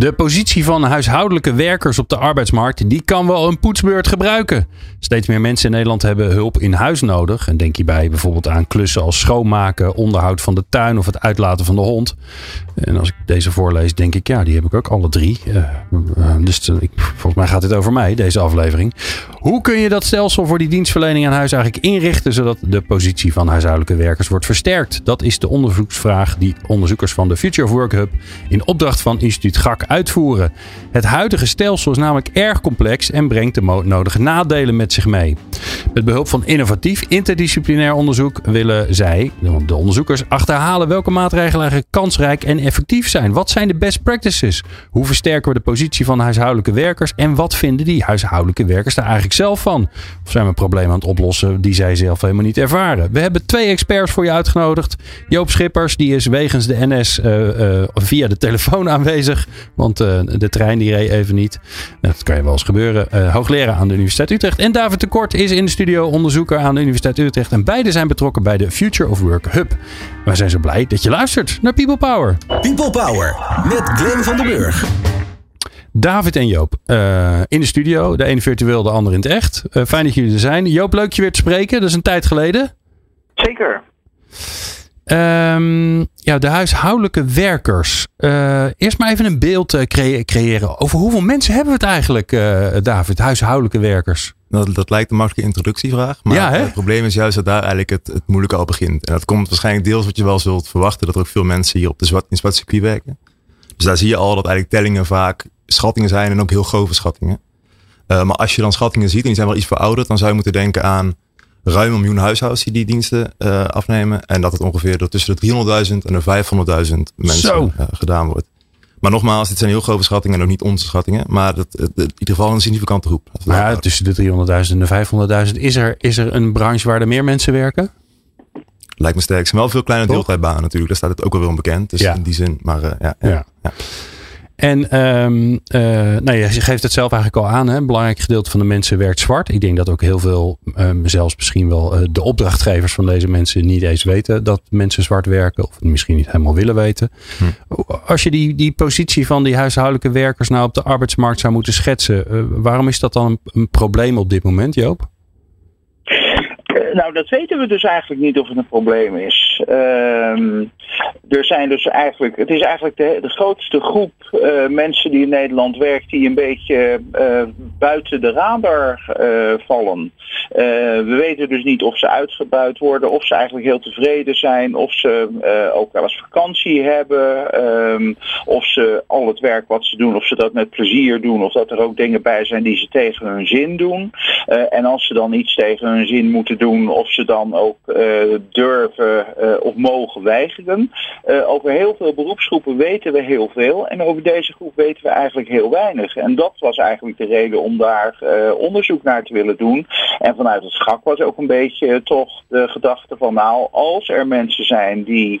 De positie van huishoudelijke werkers op de arbeidsmarkt die kan wel een poetsbeurt gebruiken. Steeds meer mensen in Nederland hebben hulp in huis nodig. En denk hierbij bijvoorbeeld aan klussen als schoonmaken, onderhoud van de tuin of het uitlaten van de hond. En als ik deze voorlees, denk ik, ja, die heb ik ook alle drie. Uh, uh, dus ik, volgens mij gaat dit over mij, deze aflevering. Hoe kun je dat stelsel voor die dienstverlening aan huis eigenlijk inrichten, zodat de positie van huishoudelijke werkers wordt versterkt? Dat is de onderzoeksvraag die onderzoekers van de Future of Work Hub in opdracht van instituut GAK uitvoeren. Het huidige stelsel is namelijk erg complex en brengt de nodige nadelen met zich mee. Met behulp van innovatief interdisciplinair onderzoek willen zij, de onderzoekers, achterhalen welke maatregelen eigenlijk kansrijk en effectief zijn. Wat zijn de best practices? Hoe versterken we de positie van huishoudelijke werkers? En wat vinden die huishoudelijke werkers daar eigenlijk zelf van? Of zijn we problemen aan het oplossen die zij zelf helemaal niet ervaren? We hebben twee experts voor je uitgenodigd. Joop Schippers, die is wegens de NS uh, uh, via de telefoon aanwezig. Want uh, de trein die reed even niet. Dat kan je wel eens gebeuren. hoogleraar aan de Universiteit Utrecht. En David Tekort is in de studio onderzoeker aan de Universiteit Utrecht. En beide zijn betrokken bij de Future of Work Hub. Wij zijn zo blij dat je luistert naar People Power. People Power met Glenn van den Burg. David en Joop uh, in de studio. De ene virtueel, de ander in het echt. Uh, fijn dat jullie er zijn. Joop, leuk je weer te spreken. Dat is een tijd geleden. Zeker. Um, ja, de huishoudelijke werkers. Uh, eerst maar even een beeld cre creëren. Over hoeveel mensen hebben we het eigenlijk, David? Huishoudelijke werkers. Dat, dat lijkt een makkelijke introductievraag. Maar ja, het probleem is juist dat daar eigenlijk het, het moeilijke al begint. En dat komt waarschijnlijk deels wat je wel zult verwachten. Dat er ook veel mensen hier op de zwart, in zwart circuit werken. Dus daar zie je al dat eigenlijk tellingen vaak schattingen zijn en ook heel grove schattingen. Uh, maar als je dan schattingen ziet en die zijn wel iets verouderd, dan zou je moeten denken aan ruim een miljoen huishoudens die die diensten uh, afnemen. En dat het ongeveer door tussen de 300.000 en de 500.000 mensen uh, gedaan wordt. Maar nogmaals, dit zijn heel grove schattingen en ook niet onze schattingen. Maar dat, in ieder geval een significante groep. Ja, tussen de 300.000 en de 500.000. Is er, is er een branche waar er meer mensen werken? Lijkt me sterk. Er zijn wel veel kleine deeltijdbanen natuurlijk. Daar staat het ook wel weer onbekend. Dus ja. in die zin. Maar uh, ja, ja. ja. En um, uh, nou, je geeft het zelf eigenlijk al aan. Hè? Een belangrijk gedeelte van de mensen werkt zwart. Ik denk dat ook heel veel, um, zelfs misschien wel uh, de opdrachtgevers van deze mensen niet eens weten dat mensen zwart werken. Of misschien niet helemaal willen weten. Hm. Als je die, die positie van die huishoudelijke werkers nou op de arbeidsmarkt zou moeten schetsen. Uh, waarom is dat dan een, een probleem op dit moment, Joop? Nou, dat weten we dus eigenlijk niet of het een probleem is. Um, er zijn dus eigenlijk, het is eigenlijk de, grootste groep uh, mensen die in Nederland werkt die een beetje uh, buiten de radar uh, vallen. we weten dus niet of ze uitgebuit worden, of ze eigenlijk heel tevreden zijn, of ze ook wel eens vakantie hebben, um, of ze al het werk wat ze doen, of ze dat met plezier doen, of dat er ook dingen bij zijn die ze tegen hun zin doen. en als ze dan iets tegen hun zin moeten doen, of ze dan ook durven of mogen weigeren. Uh, over heel veel beroepsgroepen weten we heel veel en over deze groep weten we eigenlijk heel weinig. En dat was eigenlijk de reden om daar onderzoek naar te willen doen. En vanuit het schak was ook een beetje toch de gedachte van nou, als er mensen zijn die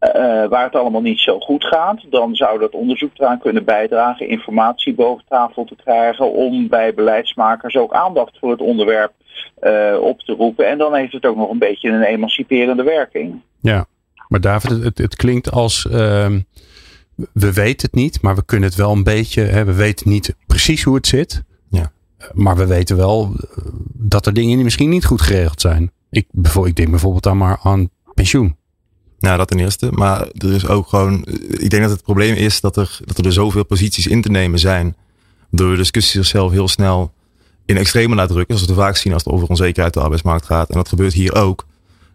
uh, waar het allemaal niet zo goed gaat, dan zou dat onderzoek eraan kunnen bijdragen informatie boven tafel te krijgen om bij beleidsmakers ook aandacht voor het onderwerp uh, op te roepen. En dan heeft het ook nog een beetje een emanciperende werking. Ja, maar David, het, het klinkt als uh, we weten het niet, maar we kunnen het wel een beetje. Hè, we weten niet precies hoe het zit. Ja. Maar we weten wel dat er dingen die misschien niet goed geregeld zijn. Ik, ik denk bijvoorbeeld dan maar aan pensioen. Nou, dat ten eerste. Maar er is ook gewoon. Ik denk dat het probleem is dat er, dat er, er zoveel posities in te nemen zijn. Door de discussie zichzelf heel snel in extreme laat drukken. Zoals we het vaak zien als het over onzekerheid de arbeidsmarkt gaat. En dat gebeurt hier ook.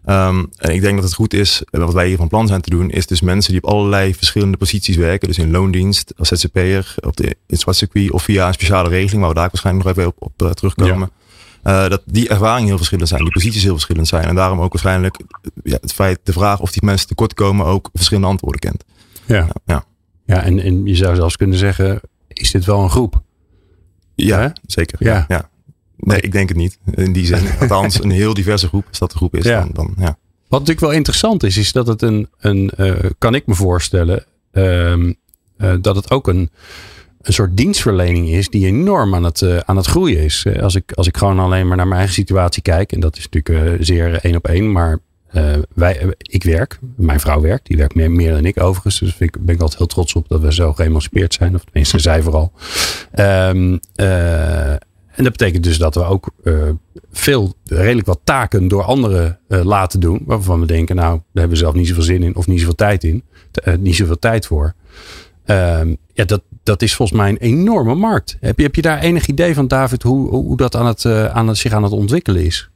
Um, en ik denk dat het goed is, wat wij hier van plan zijn te doen, is dus mensen die op allerlei verschillende posities werken. Dus in loondienst, als ZZP'er, op de, in het zwart circuit of via een speciale regeling, waar we daar waarschijnlijk nog even op, op uh, terugkomen. Ja. Uh, dat die ervaringen heel verschillend zijn, die posities heel verschillend zijn. En daarom ook waarschijnlijk ja, het feit, de vraag of die mensen tekort komen ook verschillende antwoorden kent. Ja, ja. ja en, en je zou zelfs kunnen zeggen, is dit wel een groep? Ja, Hè? zeker. Ja. ja. Nee, ik denk het niet. In die zin. Althans, een heel diverse groep. Als dat de groep is, Ja. dan, dan ja. Wat natuurlijk wel interessant is, is dat het een, een eh, kan ik me voorstellen, ehm, eh, dat het ook een, een soort dienstverlening is die enorm aan het, eh, aan het groeien is. Als, ik, als ik gewoon alleen maar naar mijn eigen situatie kijk, en dat is natuurlijk zeer één op één, maar eh, wij, eh, ik werk, mijn vrouw werkt, die werkt meer, meer dan ik overigens, dus ik, ben ik altijd heel trots op dat we zo geëmancipeerd zijn, of tenminste zij vooral. Ehm, eh, en dat betekent dus dat we ook veel, redelijk wat taken door anderen laten doen. Waarvan we denken, nou, daar hebben we zelf niet zoveel zin in of niet zoveel tijd in. niet zoveel tijd voor. Ehm, ja, dat, dat is volgens mij een enorme markt. Heb je, heb je daar enig idee van, David, hoe, hoe dat aan het, aan het, zich aan het ontwikkelen is?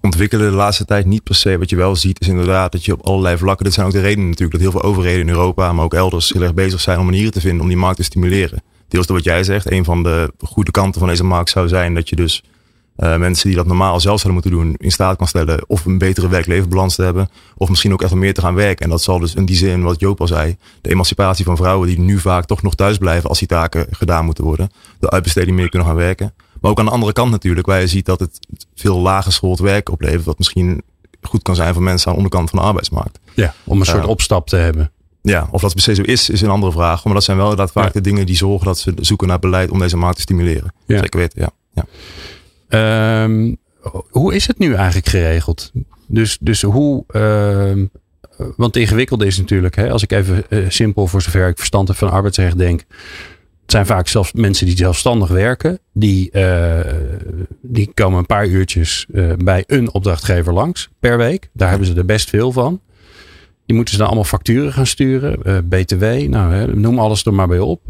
Ontwikkelen de laatste tijd niet per se. Wat je wel ziet is inderdaad dat je op allerlei vlakken. Dit zijn ook de redenen natuurlijk dat heel veel overheden in Europa, maar ook elders heel erg bezig zijn om manieren te vinden om die markt te stimuleren. Deels door wat jij zegt. Een van de goede kanten van deze markt zou zijn dat je dus eh, mensen die dat normaal zelf zouden moeten doen in staat kan stellen of een betere werk-levenbalans te hebben. Of misschien ook echt meer te gaan werken. En dat zal dus in die zin, wat Joop al zei, de emancipatie van vrouwen die nu vaak toch nog thuis blijven als die taken gedaan moeten worden. De uitbesteding meer kunnen gaan werken. Maar ook aan de andere kant natuurlijk, waar je ziet dat het veel lager geschoold werk oplevert. Wat misschien goed kan zijn voor mensen aan de onderkant van de arbeidsmarkt. Ja, om een soort opstap te hebben. Ja, of dat se zo is, is een andere vraag. Maar dat zijn wel inderdaad vaak Ja. de dingen die zorgen dat ze zoeken naar beleid om deze markt te stimuleren. Ja. Zeker weten, ja. ja. Ehm, hoe is het nu eigenlijk geregeld? Dus, dus hoe. ehm, want het ingewikkelde is natuurlijk, hè, als ik even eh, simpel voor zover ik verstand heb van arbeidsrecht denk. Het zijn vaak zelfs mensen die zelfstandig werken. Die, eh, die komen een paar uurtjes eh, bij een opdrachtgever langs per week. Daar hebben ze er best veel van. Die moeten ze dan allemaal facturen gaan sturen. eh, BTW, nou, hè, noem alles er maar bij op.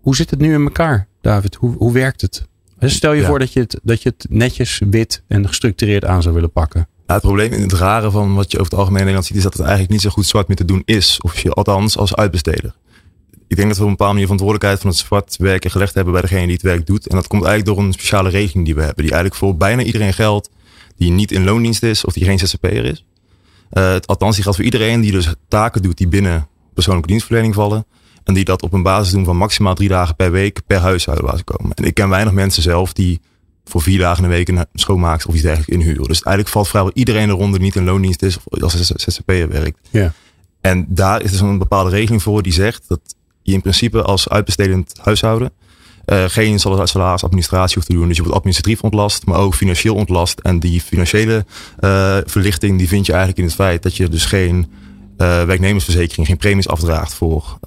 Hoe zit het nu in elkaar, David? Hoe, hoe werkt het? Dus Stel je Ja. voor dat je, het, dat je het netjes, wit en gestructureerd aan zou willen pakken. Het probleem in het rare van wat je over het algemeen in Nederland ziet, is dat het eigenlijk niet zo goed zwart meer te doen is. Officieel, althans als uitbesteder. Ik denk dat we op een bepaalde manier verantwoordelijkheid van het zwart werken gelegd hebben bij degene die het werk doet. En dat komt eigenlijk door een speciale regeling die we hebben. Die eigenlijk voor bijna iedereen geldt die niet in loondienst is of die geen ZZP'er is. Eh, het- althans, die geldt voor iedereen die dus taken doet die binnen persoonlijke dienstverlening vallen. En die dat op een basis doen van maximaal drie dagen per week per huishouden waar ze komen. En ik ken weinig mensen zelf die voor vier dagen in de week een schoonmaakster of iets dergelijks inhuren. Dus eigenlijk valt vrijwel iedereen eronder die niet in loondienst is of als ZZP'er werkt. Ja. En daar is dus een bepaalde regeling voor die zegt dat je in principe als uitbestedend huishouden eh, geen sal- salarisadministratie hoeft te doen. Dus je wordt administratief ontlast, maar ook financieel ontlast. En die financiële eh, verlichting die vind je eigenlijk in het feit dat je dus geen eh, werknemersverzekering, geen premies afdraagt voor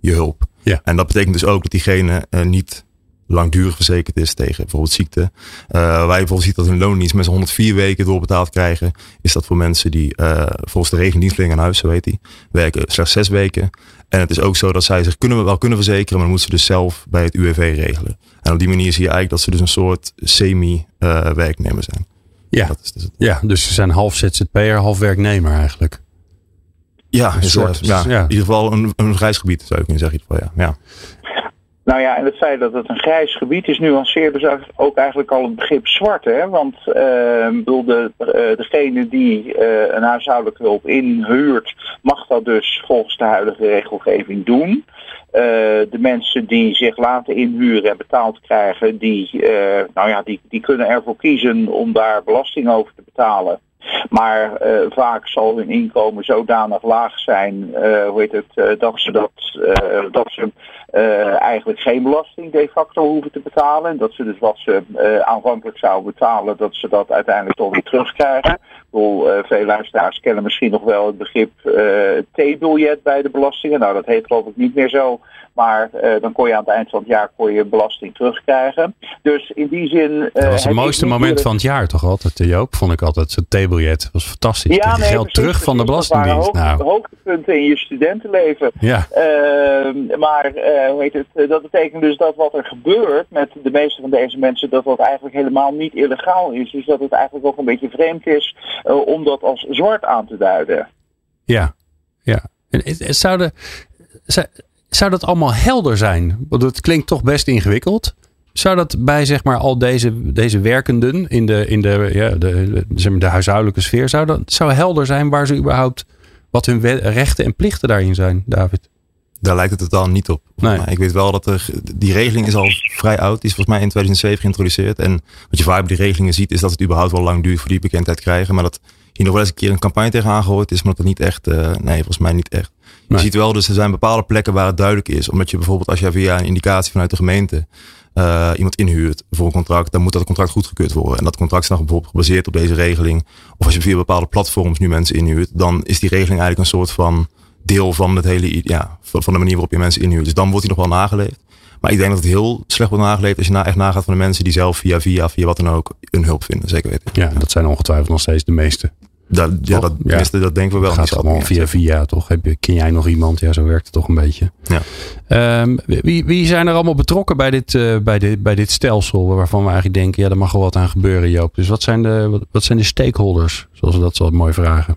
je hulp. Ja. En dat betekent dus ook dat diegene niet langdurig verzekerd is tegen bijvoorbeeld ziekte. Eh, waar je bijvoorbeeld ziet dat een loondienst mensen 104 weken doorbetaald krijgen, is dat voor mensen die eh, volgens de regeling dienstverlening aan huis, zo die, werken slechts zes weken. En het is ook zo dat zij zich kunnen, wel kunnen verzekeren, maar dan moeten ze dus zelf bij het UWV regelen. En op die manier zie je eigenlijk dat ze dus een soort semi-werknemer zijn. Ja. Dat is dus het. ja, dus ze zijn half ZZP'er, half werknemer eigenlijk. Ja, Een is, soort- eh, ja, ja. in ieder geval een, een reisgebied zou ik kunnen zeggen. in ieder geval, Ja. Ja. Nou ja, en het feit dat het een grijs gebied is, nuanceert dus ook eigenlijk al het begrip zwart. Hè? Want ik bedoel, de, eh, degene die eh, een huishoudelijke hulp inhuurt, mag dat dus volgens de huidige regelgeving doen. De mensen die zich laten inhuren en betaald krijgen, die, nou ja, die, die kunnen ervoor kiezen om daar belasting over te betalen. Maar vaak zal hun inkomen zodanig laag zijn, hoe heet het, dat ze, dat, dat ze eh, eigenlijk geen belasting de facto hoeven te betalen. En dat ze dus wat ze eh, aanvankelijk zouden betalen, dat ze dat uiteindelijk toch weer terugkrijgen. Ik bedoel, eh, veel luisteraars kennen misschien nog wel het begrip eh, T-biljet bij de belastingen. Nou, dat heet geloof ik niet meer zo. Maar eh, dan kon je aan het eind van het jaar kon je belasting terugkrijgen. Dus in die zin... Dat was het mooiste moment van het jaar toch altijd, Joop? Vond ik altijd. Zo'n. Dat was fantastisch. Ja, nee, geld precies, terug van de. Dat Belastingdienst. hoogte- Nou, hoogtepunten in je studentenleven. ja. Ehm, maar hoe heet het, dat betekent dus dat wat er gebeurt met de meeste van deze mensen, dat dat eigenlijk helemaal niet illegaal is. Dus dat het eigenlijk ook een beetje vreemd is om dat als zwart aan te duiden. Ja, ja. En zou, zou, zou dat allemaal helder zijn? Want het klinkt toch best ingewikkeld. Zou dat bij zeg maar al deze, deze werkenden in de, in de, ja, de, zeg maar de huishoudelijke sfeer, zou dat zou helder zijn waar ze überhaupt, wat hun rechten en plichten daarin zijn, David? Daar lijkt het totaal niet op. Nee. Maar ik weet wel dat er, die regeling is al vrij oud. Die is volgens mij in 2007 geïntroduceerd. En wat je vaak bij die regelingen ziet, is dat het überhaupt wel lang duurt voor die bekendheid krijgen. Maar dat hier nog wel eens een keer een campagne tegen aangegooid is, maar dat het niet echt, uh, nee, volgens mij niet echt. Je Nee. ziet wel, dus er zijn bepaalde plekken waar het duidelijk is. Omdat je bijvoorbeeld, als je via een indicatie vanuit de gemeente uh, iemand inhuurt voor een contract, dan moet dat contract goedgekeurd worden. En dat contract is dan bijvoorbeeld gebaseerd op deze regeling. Of als je via bepaalde platforms nu mensen inhuurt, dan is die regeling eigenlijk een soort van deel van het hele, ja, van de manier waarop je mensen inhuurt. Dus dan wordt die nog wel nageleefd. Maar ik denk dat het heel slecht wordt nageleefd als je na, echt nagaat van de mensen die zelf via via, via wat dan ook, een hulp vinden. Zeker weten. Ja, dat zijn ongetwijfeld nog steeds de meeste. Dat, ja, dat, Ja. tenminste, dat denken we wel. Het gaat niet via via, toch? Heb je, ken jij nog iemand? Ja, zo werkt het toch een beetje. Ja. Ehm, wie, wie zijn er allemaal betrokken bij dit, eh, bij, dit, bij dit stelsel? Waarvan we eigenlijk denken, ja, daar mag wel wat aan gebeuren, Joop. Dus wat zijn de, wat, wat zijn de stakeholders? Zoals we dat zo mooi vragen.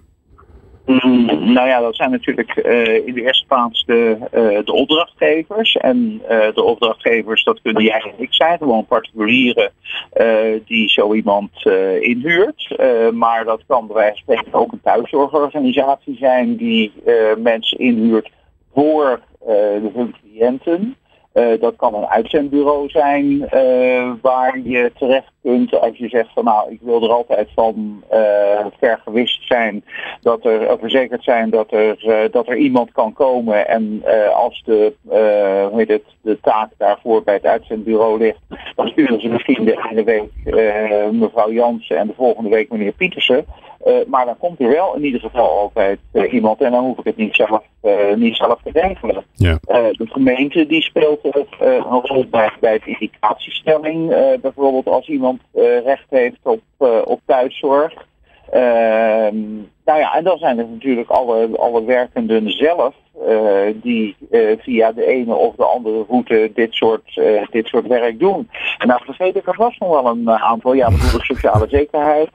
Mm, nou ja, dat zijn natuurlijk eh, in de eerste plaats de, eh, de opdrachtgevers. En eh, de opdrachtgevers, dat kunnen jij en ik zijn, gewoon particulieren die zo iemand inhuurt. Maar dat kan bij wijze van spreken ook een thuiszorgorganisatie zijn die mensen inhuurt voor hun cliënten. Dat kan een uitzendbureau zijn waar je terecht kunt als je zegt van nou ik wil er altijd van eh vergewist zijn dat er uh, verzekerd zijn dat er, uh, dat er iemand kan komen en uh, als de, uh, hoe heet het, de taak daarvoor bij het uitzendbureau ligt, dan sturen ze misschien de ene week uh, mevrouw Jansen en de volgende week meneer Pietersen. Uh, maar dan komt er wel in ieder geval altijd uh, iemand en dan hoef ik het niet zelf, uh, niet zelf te regelen. Ja. de gemeente die speelt een rol bij, bij de indicatiestelling. bijvoorbeeld als iemand recht heeft op, op thuiszorg. Ehm, nou ja, en dan zijn er natuurlijk alle, alle werkenden zelf die via de ene of de andere route dit soort, dit soort werk doen. En nou vergeet ik vast nog wel een aantal. Ja, bijvoorbeeld sociale zekerheid,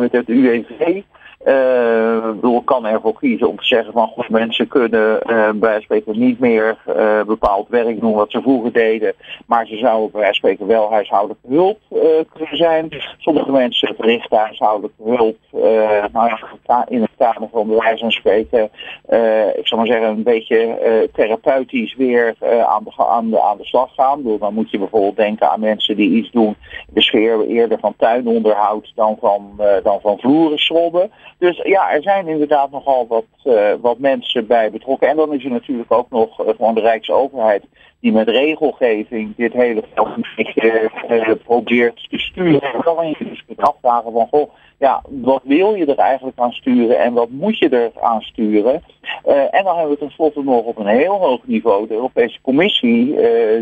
met het UWV. Uh, bedoel, kan ervoor kiezen om te zeggen van goed, mensen kunnen uh, bij spreken niet meer uh, bepaald werk doen wat ze vroeger deden, maar ze zouden bij spreken wel huishoudelijke hulp kunnen zijn. Sommige mensen verrichten huishoudelijke hulp nou in het kader van bij wijze van spreken, ik zal maar zeggen, een beetje therapeutisch weer aan, de, aan, de, aan de slag gaan. Dan moet je bijvoorbeeld denken aan mensen die iets doen in de sfeer eerder van tuinonderhoud dan van, dan van vloeren schrobben. Dus ja, er zijn inderdaad nogal wat, uh, wat mensen bij betrokken. En dan is er natuurlijk ook nog uh, gewoon de Rijksoverheid die met regelgeving dit hele veld uh, probeert te sturen. Dan je dus afvragen van, goh, ja, wat wil je er eigenlijk aan sturen en wat moet je er aan sturen? En dan hebben we tenslotte nog op een heel hoog niveau de Europese Commissie,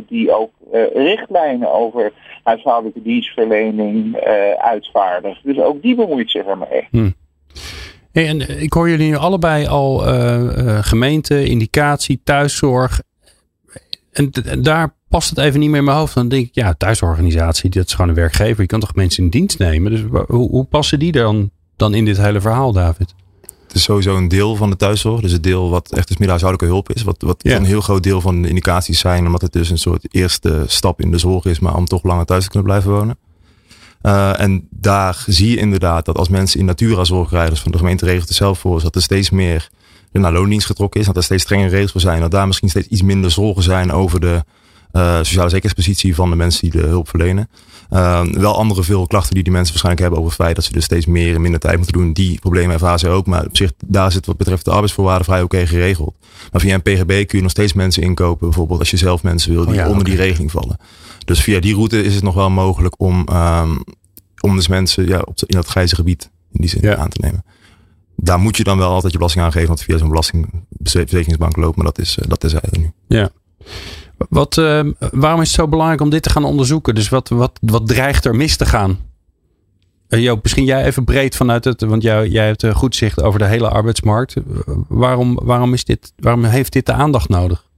die ook richtlijnen over huishoudelijke dienstverlening uitvaardigt. Dus ook die bemoeit zich ermee. Hmm. Hey, en ik hoor jullie nu allebei al uh, gemeente, indicatie, thuiszorg. En, daar past het even niet meer in mijn hoofd. Dan denk ik, ja, thuisorganisatie, dat is gewoon een werkgever. Je kan toch mensen in dienst nemen? Dus hoe, hoe passen die dan, dan in dit hele verhaal, David? Het is sowieso een deel van de thuiszorg. Dus het deel wat echt dus meer huishoudelijke hulp is. Wat, wat ja. een heel groot deel van de indicaties zijn. Omdat het dus een soort eerste stap in de zorg is. Maar om toch langer thuis te kunnen blijven wonen. Uh, en daar zie je inderdaad dat als mensen in natura zorg krijgen, dus van de gemeente regelt het zelf voor, dat er steeds meer naar loondienst getrokken is, dat er steeds strengere regels voor zijn, dat daar misschien steeds iets minder zorgen zijn over de uh, sociale zekerheidspositie van de mensen die de hulp verlenen. Uh, wel andere veel klachten die die mensen waarschijnlijk hebben over het feit dat ze dus steeds meer en minder tijd moeten doen. Die problemen ervaren ze ook. Maar op zich, daar zit wat betreft de arbeidsvoorwaarden vrij oké okay geregeld. Maar via een PGB kun je nog steeds mensen inkopen. Bijvoorbeeld als je zelf mensen wil die oh ja, onder okay. die regeling vallen. Dus via die route is het nog wel mogelijk om, um, om dus mensen ja, op, in dat grijze gebied in die zin ja. aan te nemen. Daar moet je dan wel altijd je belasting aangeven, want via zo'n belastingverzekeringsbank loopt. Maar dat is, uh, dat is eigenlijk nu. Ja. Wat, uh, waarom is het zo belangrijk om dit te gaan onderzoeken? Dus wat, wat, wat dreigt er mis te gaan? Uh, Joop, misschien jij even breed vanuit het, want jij, jij hebt goed zicht over de hele arbeidsmarkt. waarom, waarom, is dit, waarom heeft dit de aandacht nodig?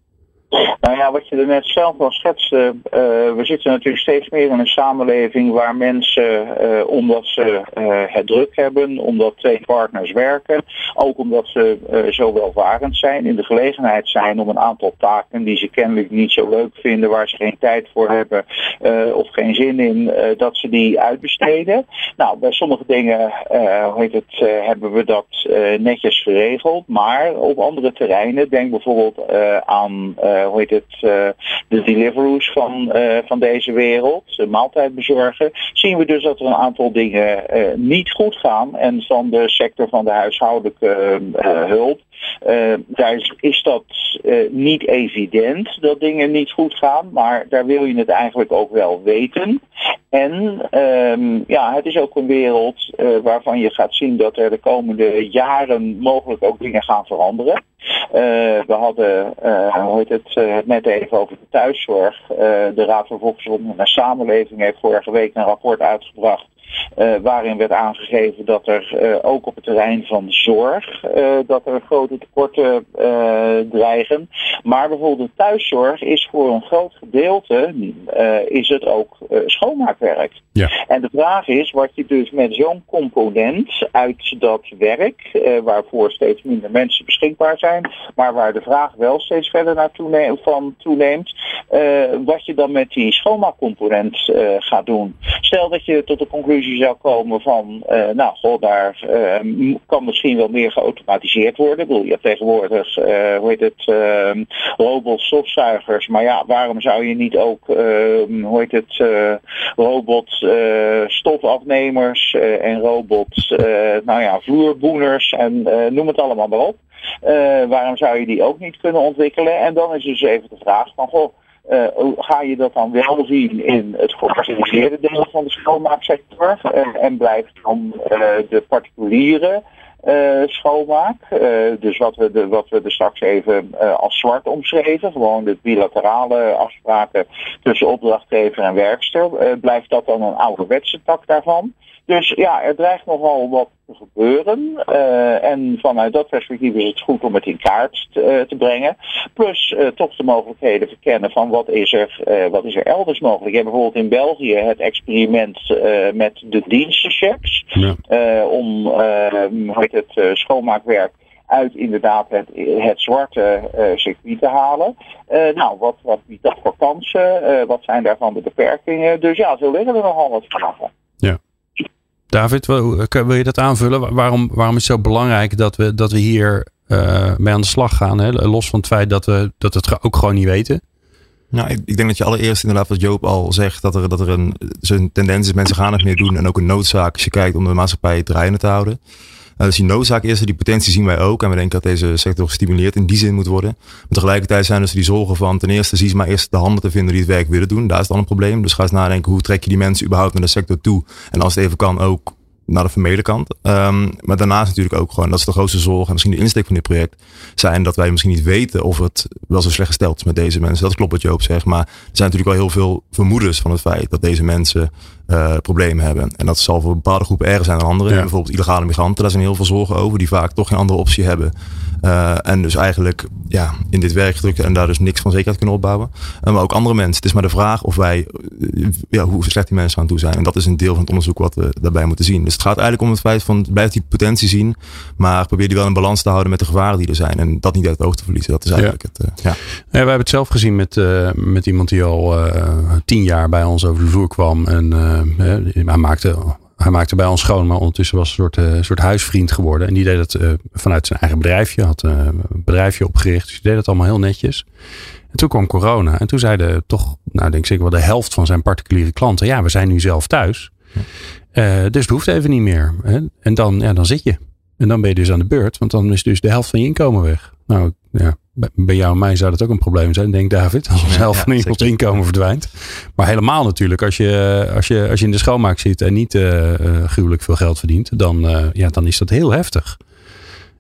Wat je er net zelf al schetste, uh, we zitten natuurlijk steeds meer in een samenleving waar mensen, uh, omdat ze uh, het druk hebben, omdat twee partners werken, ook omdat ze zo welvarend zijn, in de gelegenheid zijn om een aantal taken die ze kennelijk niet zo leuk vinden, waar ze geen tijd voor hebben of geen zin in, dat ze die uitbesteden. Nou, bij sommige dingen hoe heet het, hebben we dat netjes geregeld, maar op andere terreinen, denk bijvoorbeeld aan hoe heet het, de Deliveroo's van, van deze wereld, de maaltijdbezorgen, zien we dus dat er een aantal dingen niet goed gaan en van de sector van de huishoudelijke hulp daar is, is dat niet evident dat dingen niet goed gaan, maar daar wil je het eigenlijk ook wel weten. En um, ja, het is ook een wereld waarvan je gaat zien dat er de komende jaren mogelijk ook dingen gaan veranderen. We hadden, hoe heet het, net even over de thuiszorg. de Raad voor Volksgezondheid en Samenleving heeft vorige week een rapport uitgebracht uh, waarin werd aangegeven dat er uh, ook op het terrein van zorg uh, dat er grote tekorten dreigen. Maar bijvoorbeeld de thuiszorg is voor een groot gedeelte is het ook schoonmaakwerk. Ja. En de vraag is wat je dus met zo'n component uit dat werk, waarvoor steeds minder mensen beschikbaar zijn, maar waar de vraag wel steeds verder naar toeneemt, van toeneemt, wat je dan met die schoonmaakcomponent gaat doen. Stel dat je tot de conclusie zou komen van, uh, nou, goh, daar uh, kan misschien wel meer geautomatiseerd worden. Ik bedoel, je hebt tegenwoordig, uh, hoe heet het, ehm, robot stofzuigers. Maar ja, waarom zou je niet ook, hoe heet het, robot stofafnemers en robot, nou ja, vloerboeners en noem het allemaal maar op. waarom zou je die ook niet kunnen ontwikkelen? En dan is dus even de vraag van, goh, uh, ga je dat dan wel zien in het georganiseerde deel van de schoonmaaksector uh, en blijft dan uh, de particuliere schoonmaak. dus wat we, de, wat we er straks even als zwart omschreven, gewoon de bilaterale afspraken tussen opdrachtgever en werkster, blijft dat dan een ouderwetse tak daarvan? Dus ja, er dreigt nogal wat te gebeuren. Uh, en vanuit dat perspectief is het goed om het in kaart te, uh, te brengen. Plus uh, toch de mogelijkheden verkennen van wat is er, wat is er elders mogelijk. Je hebt bijvoorbeeld in België het experiment met de dienstenchecks. Ja. om hoe heet het, schoonmaakwerk uit inderdaad het, het zwarte uh, circuit te halen. Uh, nou, wat, wat biedt dat voor kansen? Uh, wat zijn daarvan de beperkingen? Dus ja, zo liggen er nogal wat vragen. Ja. David, wil, je dat aanvullen? Waarom, waarom is het zo belangrijk dat we, dat we hier uh, mee aan de slag gaan? Hè? Los van het feit dat we dat het ook gewoon niet weten. Nou, ik, ik, denk dat je allereerst inderdaad wat Joop al zegt, dat er, dat er een, een tendens is, mensen gaan het meer doen en ook een noodzaak als je kijkt om de maatschappij draaiende te houden. Uh, dus die noodzaak is die potentie zien wij ook. En we denken dat deze sector gestimuleerd in die zin moet worden. Maar tegelijkertijd zijn dus die zorgen van ten eerste zie ze maar eerst de handen te vinden die het werk willen doen. Daar is dan een probleem. Dus ga eens nadenken hoe trek je die mensen überhaupt naar de sector toe. En als het even kan ook naar de formele kant. Um, maar daarnaast natuurlijk ook gewoon, dat is de grootste zorg en misschien de insteek van dit project, zijn dat wij misschien niet weten of het wel zo slecht gesteld is met deze mensen. Dat klopt wat Joop zegt, maar er zijn natuurlijk wel heel veel vermoedens van het feit dat deze mensen uh, problemen hebben. En dat zal voor bepaalde groepen erger zijn dan andere. Bijvoorbeeld illegale migranten, daar zijn heel veel zorgen over, die vaak toch geen andere optie hebben. Uh, en dus eigenlijk ja, in dit werk gedrukt en daar dus niks van zekerheid kunnen opbouwen. Uh, maar ook andere mensen. Het is maar de vraag of wij, ja, hoe slecht die mensen aan toe zijn. En dat is een deel van het onderzoek wat we daarbij moeten zien. Dus het gaat eigenlijk om het feit van blijf die potentie zien, maar probeer die wel in balans te houden met de gevaren die er zijn. En dat niet uit het oog te verliezen. Dat is eigenlijk ja. het. ja. ja. we hebben het zelf gezien met, met iemand die al tien jaar bij ons over de vloer kwam. En hij maakte hij maakte bij ons schoon, maar ondertussen was een soort, uh, soort huisvriend geworden. En die deed het uh, vanuit zijn eigen bedrijfje. Had uh, een bedrijfje opgericht. Dus die deed het allemaal heel netjes. En toen kwam corona. En toen zeiden toch, nou denk ik zeker wel de helft van zijn particuliere klanten. Ja, we zijn nu zelf thuis. Ja. dus het hoeft even niet meer. Hè? En dan, ja, dan zit je. En dan ben je dus aan de beurt. Want dan is dus de helft van je inkomen weg. Nou ja, bij jou en mij zou dat ook een probleem zijn, denk David. Als zelf van iemands inkomen verdwijnt. Maar helemaal natuurlijk, als je, als je, als je in de schoonmaak zit en niet uh, gruwelijk veel geld verdient, dan, uh, ja, dan is dat heel heftig.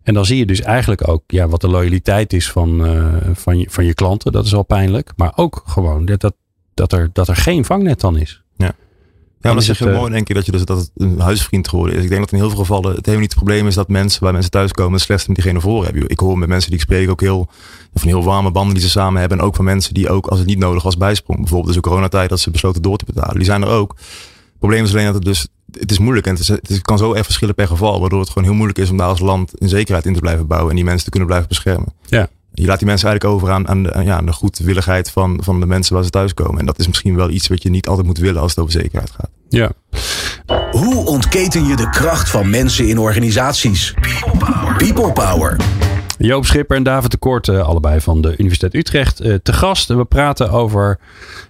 En dan zie je dus eigenlijk ook ja, wat de loyaliteit is van, uh, van, je, van je klanten. Dat is al pijnlijk. Maar ook gewoon dat, dat, dat, er, dat er geen vangnet dan is. Ja. Ja, dat is heel eh, mooi denk ik dat je dus dat het een huisvriend geworden is. Ik denk dat in heel veel gevallen het helemaal niet het probleem is dat mensen waar mensen thuiskomen het slechtste met diegene voor hebben. Ik hoor met mensen die ik spreek ook heel van heel warme banden die ze samen hebben. En ook van mensen die ook als het niet nodig was bijsprong. Bijvoorbeeld dus de coronatijd dat ze besloten door te betalen. Die zijn er ook. Het probleem is alleen dat het dus het is moeilijk en het, is, het kan zo erg verschillen per geval. Waardoor het gewoon heel moeilijk is om daar als land een zekerheid in te blijven bouwen. En die mensen te kunnen blijven beschermen. Ja. Je laat die mensen eigenlijk over aan, aan, de, aan, ja, aan de goedwilligheid van, van de mensen waar ze thuiskomen. En dat is misschien wel iets wat je niet altijd moet willen als het over zekerheid gaat. ja. Hoe ontketen je de kracht van mensen in organisaties? People Power. Joop Schipper en David de Kort, eh, allebei van de Universiteit Utrecht, eh, te gast. We praten over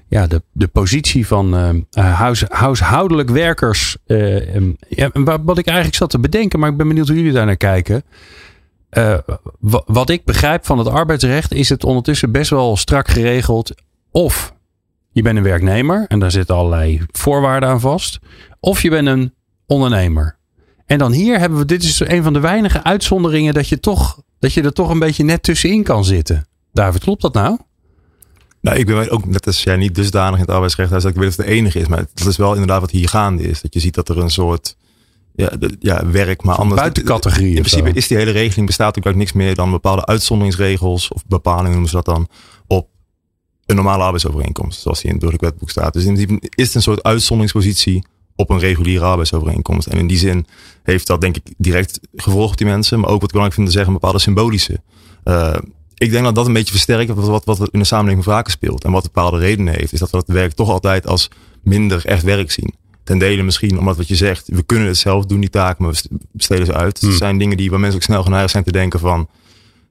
ja, de, de positie van huis, huishoudelijk werkers. eh, em, ja, wa- wat ik eigenlijk zat te bedenken, maar ik ben benieuwd hoe jullie daar naar kijken. Eh, wa- wat ik begrijp van het arbeidsrecht is het ondertussen best wel strak geregeld. Of je bent een werknemer en daar zitten allerlei voorwaarden aan vast. Of je bent een ondernemer. En dan hier hebben we, dit is een van de weinige uitzonderingen dat je toch, dat je er toch een beetje net tussenin kan zitten. David, klopt dat nou? Nou, ik ben ook net als jij niet dusdanig in het arbeidsrecht dat ik weet dat het de enige is. Maar het is wel inderdaad wat hier gaande is. Dat je ziet dat er een soort ja, de- ja, werk, maar anders. buitencategorie In principe is die hele regeling bestaat ook uit niks meer dan bepaalde uitzonderingsregels of bepalingen noemen ze dat dan op een normale arbeidsovereenkomst, zoals die in het burgerlijk wetboek staat. Dus in principe is het een soort uitzonderingspositie op een reguliere arbeidsovereenkomst. En in die zin heeft dat denk ik direct gevolg op die mensen, maar ook wat ik belangrijk vind te zeggen, een bepaalde symbolische. Eh, ik denk dat dat een beetje versterkt wat, wat, wat in de samenleving vaker speelt. En wat bepaalde redenen heeft, is dat we het werk toch altijd als minder echt werk zien. Ten dele misschien omdat wat je zegt, we kunnen het zelf doen, die taak, maar we st- besteden ze uit. Hmm. Het zijn dingen die waar mensen ook snel geneigd zijn te denken van,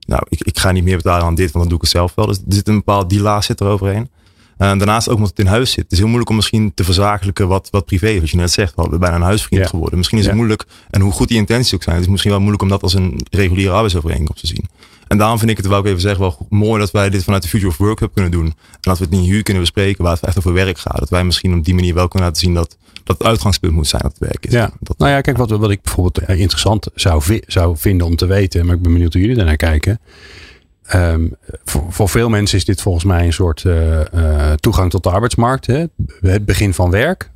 nou, ik, ik ga niet meer betalen aan dit, want dan doe ik het zelf wel. Dus er zit een bepaald die laag zit er overheen. En daarnaast ook omdat het in huis zit. Het is heel moeilijk om misschien te verzakelijken wat, wat privé is. Wat je net zegt, we hadden bijna een huisvriend Ja. geworden. Misschien is het moeilijk, en hoe goed die intenties ook zijn, het is misschien wel moeilijk om dat als een reguliere arbeidsovereenkomst te zien. En daarom vind ik het, wou ik even zeggen, wel mooi dat wij dit vanuit de Future of Work Hub kunnen doen. En dat we het niet hier kunnen bespreken waar het echt over werk gaat. Dat wij misschien op die manier wel kunnen laten zien dat, dat het uitgangspunt moet zijn dat het werk is. Ja. Dat, Nou ja, kijk, wat, wat ik bijvoorbeeld eh, interessant zou, zou vinden om te weten, maar ik ben benieuwd hoe jullie daarnaar kijken. Ehm, voor, voor veel mensen is dit volgens mij een soort eh, eh, toegang tot de arbeidsmarkt. Hè? Het begin van werk.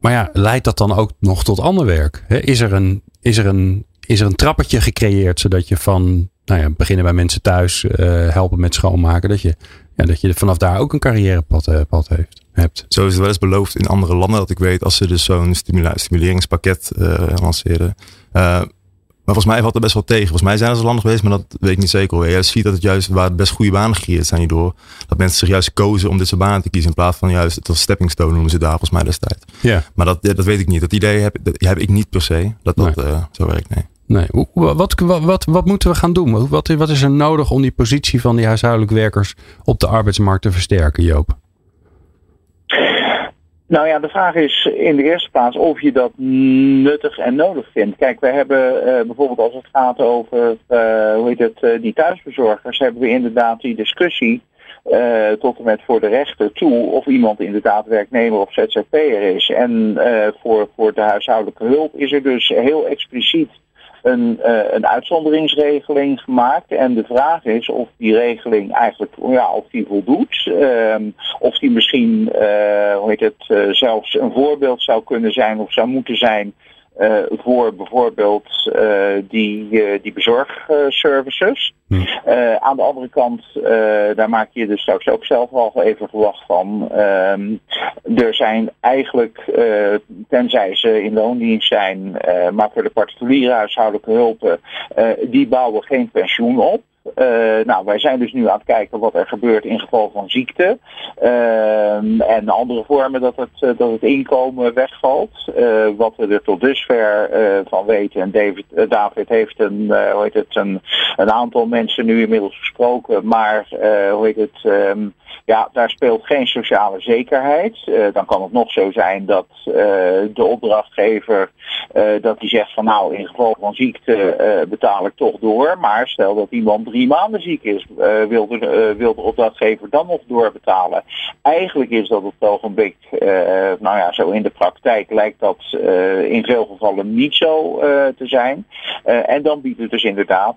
Maar ja, leidt dat dan ook nog tot ander werk? Hè? Is, er een, is, er een, is er een trappetje gecreëerd zodat je van nou ja, beginnen bij mensen thuis, eh, helpen met schoonmaken, dat je, ja, dat je vanaf daar ook een carrièrepad eh, pad heeft, hebt? Zo is het wel eens beloofd in andere landen dat ik weet als ze dus zo'n stimula- stimuleringspakket eh lanceren. Maar volgens mij valt er best wel tegen. Volgens mij zijn er zo landen geweest, maar dat weet ik niet zeker. hoor. Je ziet dat het juist waar best goede banen gecreëerd zijn hierdoor. Dat mensen zich juist kozen om dit soort banen te kiezen. In plaats van juist het als stepping stone noemen ze daar volgens mij destijds. Ja. Maar dat, dat weet ik niet. Dat idee heb, dat heb ik niet per se. Dat dat zo werkt, nee. Nee. Wat, wat, wat, moeten we gaan doen? Wat, wat is er nodig om die positie van die huishoudelijke werkers op de arbeidsmarkt te versterken, Joop? Nou ja, de vraag is in de eerste plaats of je dat nuttig en nodig vindt. Kijk, we hebben eh, bijvoorbeeld als het gaat over eh, hoe heet het, eh, die thuisbezorgers, hebben we inderdaad die discussie tot en met voor de rechter toe of iemand inderdaad werknemer of ZZP'er is. En voor, voor de huishoudelijke hulp is er dus heel expliciet een, eh, een uitzonderingsregeling gemaakt. En de vraag is of die regeling eigenlijk ja, of die voldoet. Ehm, of die misschien eh, hoe heet het, eh, zelfs een voorbeeld zou kunnen zijn of zou moeten zijn. Eh, voor bijvoorbeeld eh, die, eh, die bezorgservices. Hm. Aan de andere kant, daar maak je dus straks ook zelf al even verwacht van. Ehm, er zijn eigenlijk, tenzij ze in loondienst zijn, maar voor de particuliere huishoudelijke hulpen, die bouwen geen pensioen op. Eh, nou, wij zijn dus nu aan het kijken wat er gebeurt in geval van ziekte. Ehm, en andere vormen dat het, eh, dat het inkomen wegvalt. Eh, wat we er tot dusver eh, van weten. En David, eh, David heeft een, eh, hoe heet het, een, een aantal mensen nu inmiddels gesproken. Maar eh, hoe heet het, ehm, ja, daar speelt geen sociale zekerheid. Eh, dan kan het nog zo zijn dat eh, de opdrachtgever eh, dat die zegt van nou in geval van ziekte eh, betaal ik toch door. Maar stel dat iemand drie drie maanden ziek is, wil, de, wil de opdrachtgever dan nog doorbetalen. Eigenlijk is dat op het ogenblik, nou ja, zo in de praktijk lijkt dat in veel gevallen niet zo te zijn. en dan biedt het dus inderdaad,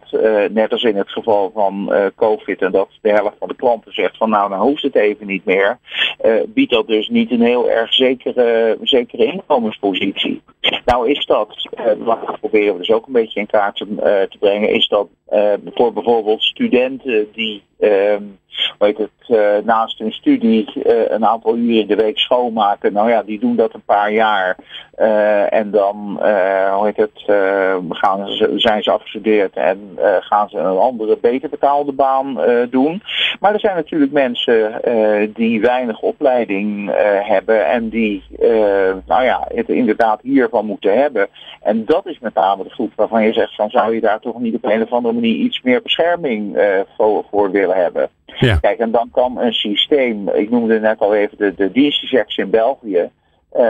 net als in het geval van COVID, en dat de helft van de klanten zegt van nou, dan hoeft het even niet meer, biedt dat dus niet een heel erg zekere, zekere inkomenspositie. Nou is dat, dat proberen we dus ook een beetje in kaart te, te brengen, is dat voor bijvoorbeeld studenten die ehm, weet het, uh, naast hun studie uh, een aantal uren in de week schoonmaken. Nou ja, die doen dat een paar jaar. Uh, en dan hoe heet het, gaan ze, zijn ze afgestudeerd en gaan ze een andere beter betaalde baan doen. Maar er zijn natuurlijk mensen die weinig opleiding hebben en die nou ja, het inderdaad hiervan moeten hebben. En dat is met name de groep waarvan je zegt van zou je daar toch niet op een of andere manier iets meer bescherming voor willen hebben. Ja. Kijk, en dan kan een systeem, ik noemde net al even de, de dienstenchecks in België, uh,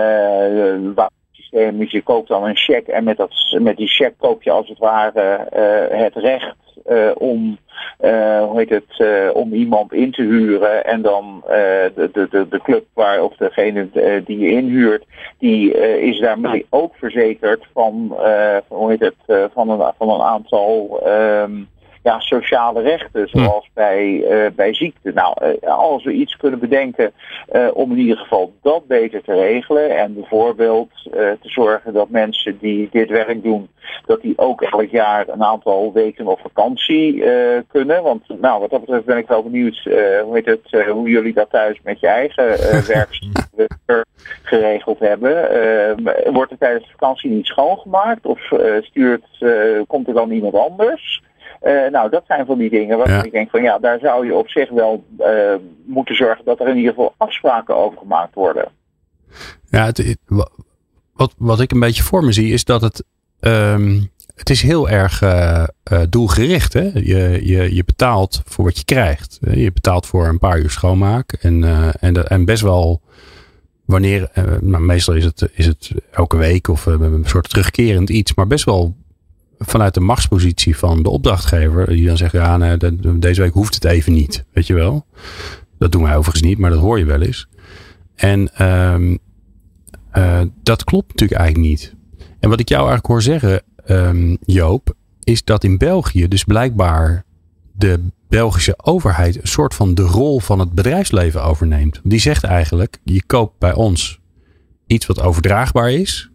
waar het systeem is, je koopt dan een cheque en met, dat, met die cheque koop je als het ware uh, het recht uh, om, hoe heet het, om iemand in te huren en dan de, de, de, club waar, of degene die je inhuurt, die is daarmee ook verzekerd van, hoe heet het, van, een, van een aantal um, ja, sociale rechten, zoals bij, uh, bij ziekte. Nou, uh, als we iets kunnen bedenken uh, om in ieder geval dat beter te regelen en bijvoorbeeld te zorgen dat mensen die dit werk doen, dat die ook elk jaar een aantal weken op vakantie kunnen. Want nou, wat dat betreft ben ik wel benieuwd hoe, heet het, hoe jullie dat thuis met je eigen werk geregeld hebben. wordt er tijdens de vakantie niet schoongemaakt of stuurt, komt er dan iemand anders? Uh, nou, dat zijn van die dingen waarvan ik denk van ja, daar zou je op zich wel uh, moeten zorgen dat er in ieder geval afspraken over gemaakt worden. Ja, het, wat, wat ik een beetje voor me zie is dat het. Um, het is heel erg uh, doelgericht. Hè? Je, je, je betaalt voor wat je krijgt. Je betaalt voor een paar uur schoonmaak. En, en, en best wel wanneer, nou, meestal is het, is het elke week of een soort terugkerend iets, maar best wel vanuit de machtspositie van de opdrachtgever, die dan zegt, ja, deze week hoeft het even niet, weet je wel. Dat doen wij overigens niet, maar dat hoor je wel eens. En um, uh, dat klopt natuurlijk eigenlijk niet. En wat ik jou eigenlijk hoor zeggen, um, Joop, is dat in België dus blijkbaar de Belgische overheid een soort van de rol van het bedrijfsleven overneemt. Die zegt eigenlijk, je koopt bij ons iets wat overdraagbaar is.